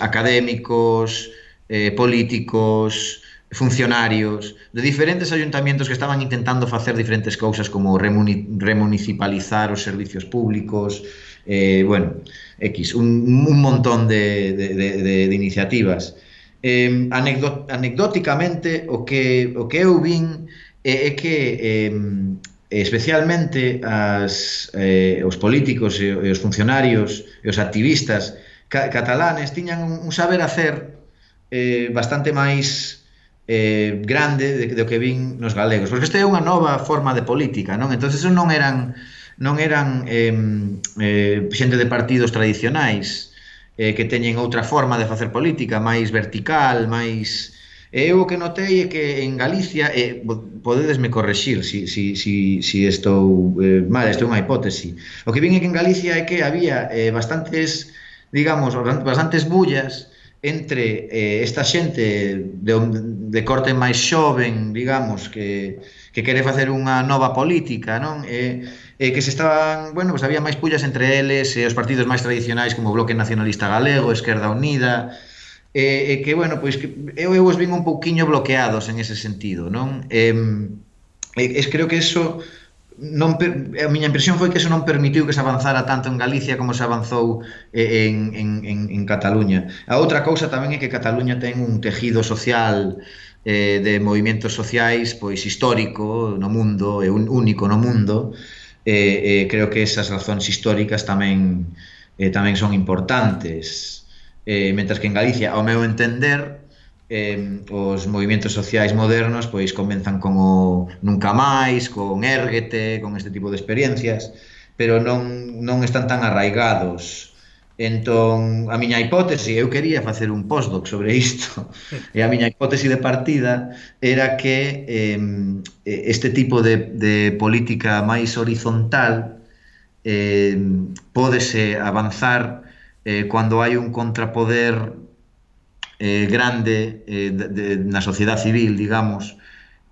académicos, eh, políticos, funcionarios de diferentes ayuntamientos que estaban intentando facer diferentes cousas como remuni remunicipalizar os servicios públicos, eh, bueno, X, un, un montón de, de, de, de iniciativas. Eh, anecdot anecdóticamente, o que, o que eu vin é, é que eh, especialmente as, eh, os políticos e, e os funcionarios e os activistas ca catalanes tiñan un, un saber hacer eh, bastante máis eh, grande de, do que vin nos galegos, porque isto é unha nova forma de política, non? Entón, eso non eran non eran eh, eh, xente de partidos tradicionais eh, que teñen outra forma de facer política, máis vertical, máis... E Eu o que notei é que en Galicia, eh, podedesme correxir si, si, si, si estou eh, mal, isto é unha hipótese. O que vin é que en Galicia é que había eh, bastantes, digamos, bastantes bullas entre eh, esta xente de, de corte máis xoven, digamos, que, que quere facer unha nova política, non? E, eh, que se estaban, bueno, pues había máis pullas entre eles, e eh, os partidos máis tradicionais como o Bloque Nacionalista Galego, Esquerda Unida, e, eh, eh, que, bueno, pois que eu, eu os vin un pouquiño bloqueados en ese sentido, non? Eh, eh, creo que eso non a miña impresión foi que eso non permitiu que se avanzara tanto en Galicia como se avanzou eh, en, en, en, en Cataluña. A outra cousa tamén é que Cataluña ten un tejido social eh, de movimentos sociais pois histórico no mundo, é un único no mundo, e, eh, creo que esas razóns históricas tamén eh, tamén son importantes. Eh, mentras que en Galicia, ao meu entender, eh, os movimentos sociais modernos pois comenzan con o Nunca Máis, con Érguete, con este tipo de experiencias, pero non, non están tan arraigados. Entón, a miña hipótese, eu quería facer un postdoc sobre isto, e a miña hipótese de partida era que eh, este tipo de, de política máis horizontal eh, pódese avanzar eh, cando hai un contrapoder eh, grande eh, de, de, na sociedade civil, digamos,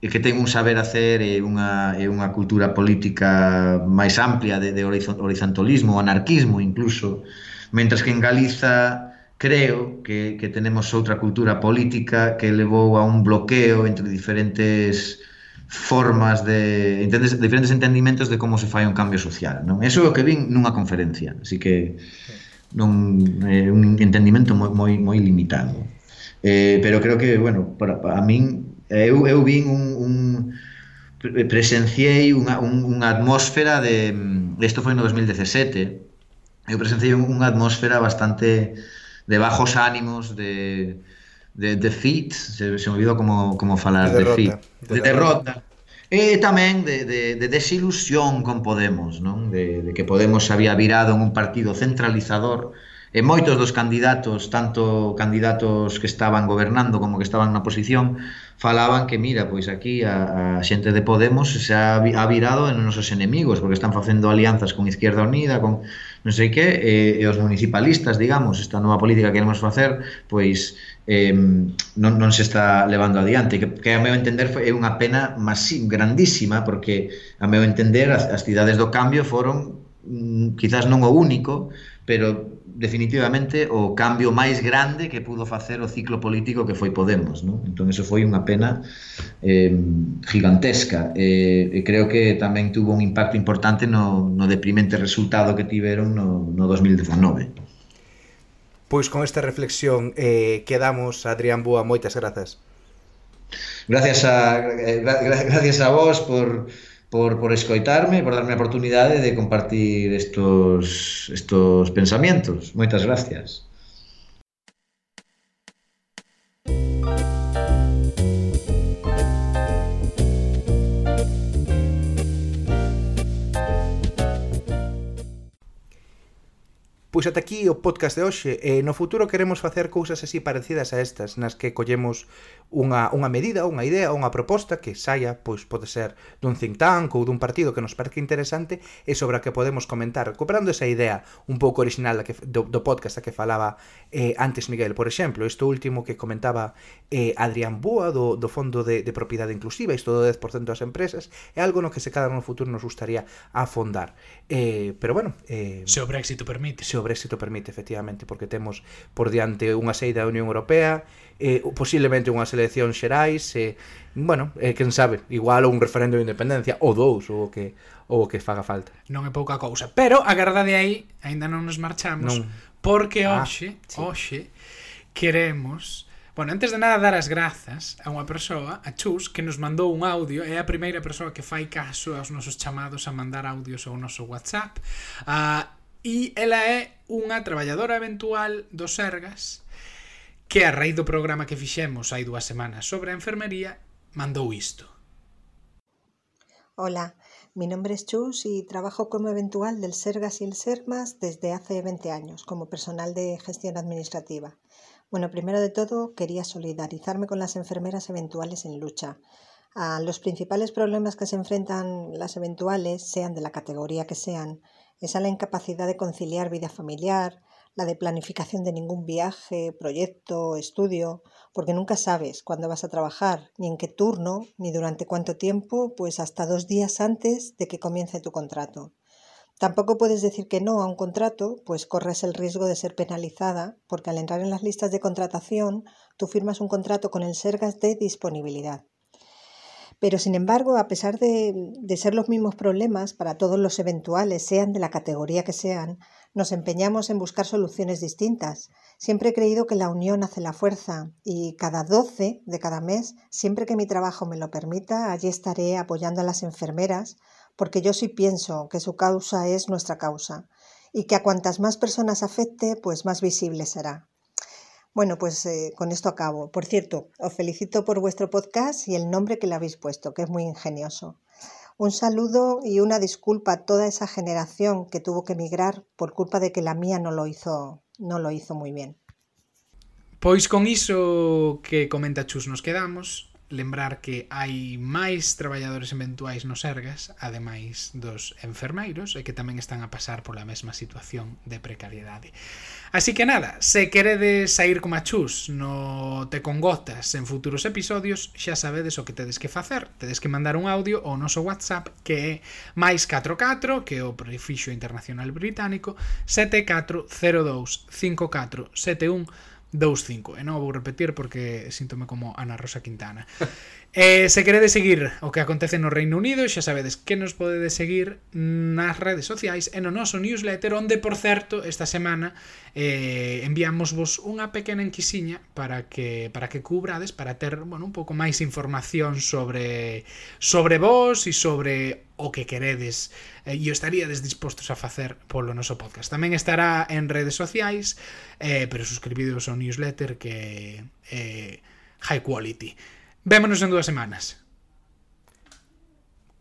e que ten un saber hacer e unha, e unha cultura política máis amplia de, de horizontolismo, anarquismo incluso, mentras que en Galiza creo que, que tenemos outra cultura política que levou a un bloqueo entre diferentes formas de entendes, diferentes entendimentos de como se fai un cambio social, non? Eso é o que vin nunha conferencia, así que sí non é eh, un entendimento moi moi moi limitado. Eh, pero creo que, bueno, para, para a min eu eu vin un un presenciei unha, un, unha atmosfera de isto foi no 2017 eu presenciei unha atmosfera bastante de bajos ánimos de de defeat se, se me olvidou como, como falar de defeat de derrota, de derrota. E tamén de, de, de desilusión con Podemos, non? De, de que Podemos había virado en un partido centralizador e moitos dos candidatos, tanto candidatos que estaban gobernando como que estaban na posición, falaban que, mira, pois aquí a, a xente de Podemos se ha, ha virado en nosos enemigos, porque están facendo alianzas con Izquierda Unida, con non sei que, e, e os municipalistas, digamos, esta nova política que queremos facer, pois eh, non, non se está levando adiante. Que, que a meu entender foi, é unha pena masí, grandísima porque a meu entender as, as cidades do cambio foron mm, quizás non o único pero definitivamente o cambio máis grande que pudo facer o ciclo político que foi Podemos non? entón eso foi unha pena eh, gigantesca. Eh, e creo que tamén tuvo un impacto importante no, no deprimente resultado que tiveron no, no 2019 Pois con esta reflexión eh, quedamos, Adrián Búa, moitas grazas. Gracias a, eh, gra, gracias a vos por, por, por escoitarme, por darme a oportunidade de compartir estos, estos pensamientos. Moitas gracias. Pois ata aquí o podcast de hoxe. Eh, no futuro queremos facer cousas así parecidas a estas, nas que collemos unha, unha medida, unha idea, unha proposta que saia, pois pode ser dun think tank ou dun partido que nos parece interesante e sobre a que podemos comentar, recuperando esa idea un pouco original da que, do, do podcast a que falaba eh, antes Miguel, por exemplo, isto último que comentaba eh, Adrián Búa do, do Fondo de, de Propiedade Inclusiva, isto do 10% das empresas, é algo no que se cada um no futuro nos gustaría afondar. Eh, pero bueno... Eh, se o Brexit permite. Se o Brexit permite, efectivamente, porque temos por diante unha saída da Unión Europea, eh, posiblemente unha eleccións xerais e bueno, eh, quen sabe, igual un referendo de independencia ou dous ou o que ou o que faga falta. Non é pouca cousa, pero a garda de aí aínda non nos marchamos non. porque ah, hoxe, sí. hoxe queremos Bueno, antes de nada dar as grazas a unha persoa, a Chus, que nos mandou un audio, é a primeira persoa que fai caso aos nosos chamados a mandar audios ao noso WhatsApp. Uh, e ela é unha traballadora eventual do Sergas que a raíz do programa que fixemos hai dúas semanas sobre enfermería mandou isto. Hola, mi nombre es Chus y trabajo como eventual del Sergas y el Sermas desde hace 20 años como personal de gestión administrativa. Bueno, primero de todo quería solidarizarme con las enfermeras eventuales en lucha. A los principales problemas que se enfrentan las eventuales, sean de la categoría que sean, es a la incapacidad de conciliar vida familiar, la de planificación de ningún viaje, proyecto, estudio, porque nunca sabes cuándo vas a trabajar, ni en qué turno, ni durante cuánto tiempo, pues hasta dos días antes de que comience tu contrato. Tampoco puedes decir que no a un contrato, pues corres el riesgo de ser penalizada, porque al entrar en las listas de contratación, tú firmas un contrato con el Sergas de disponibilidad. Pero sin embargo, a pesar de, de, ser los mismos problemas para todos los eventuales, sean de la categoría que sean, nos empeñamos en buscar soluciones distintas. Siempre he creído que la unión hace la fuerza y cada 12 de cada mes, siempre que mi trabajo me lo permita, allí estaré apoyando a las enfermeras, porque yo sí pienso que su causa es nuestra causa y que a cuantas más personas afecte, pues más visible será. Bueno, pues eh, con esto acabo. Por cierto, os felicito por vuestro podcast y el nombre que le habéis puesto, que es muy ingenioso. Un saludo y una disculpa a toda esa generación que tuvo que emigrar por culpa de que la mía no lo hizo, no lo hizo muy bien. Pois con iso que comenta Chus nos quedamos, lembrar que hai máis traballadores eventuais nos ergas, ademais dos enfermeiros, e que tamén están a pasar pola mesma situación de precariedade. Así que nada, se queredes sair como a chus no Te Congotas en futuros episodios, xa sabedes o que tedes que facer. Tedes que mandar un audio ao noso WhatsApp que é máis 44, que é o prefixo internacional británico, 74025471 2-5. E non vou repetir porque síntome como Ana Rosa Quintana. Eh, se queredes seguir o que acontece no Reino Unido, xa sabedes que nos podedes seguir nas redes sociais e no noso newsletter, onde, por certo, esta semana eh, enviamos vos unha pequena enquisiña para que, para que cubrades, para ter bueno, un pouco máis información sobre, sobre vos e sobre o que queredes eh, e o estaríades dispostos a facer polo noso podcast. Tamén estará en redes sociais, eh, pero suscribidos ao newsletter que é eh, high quality. Vémonos en dúas semanas.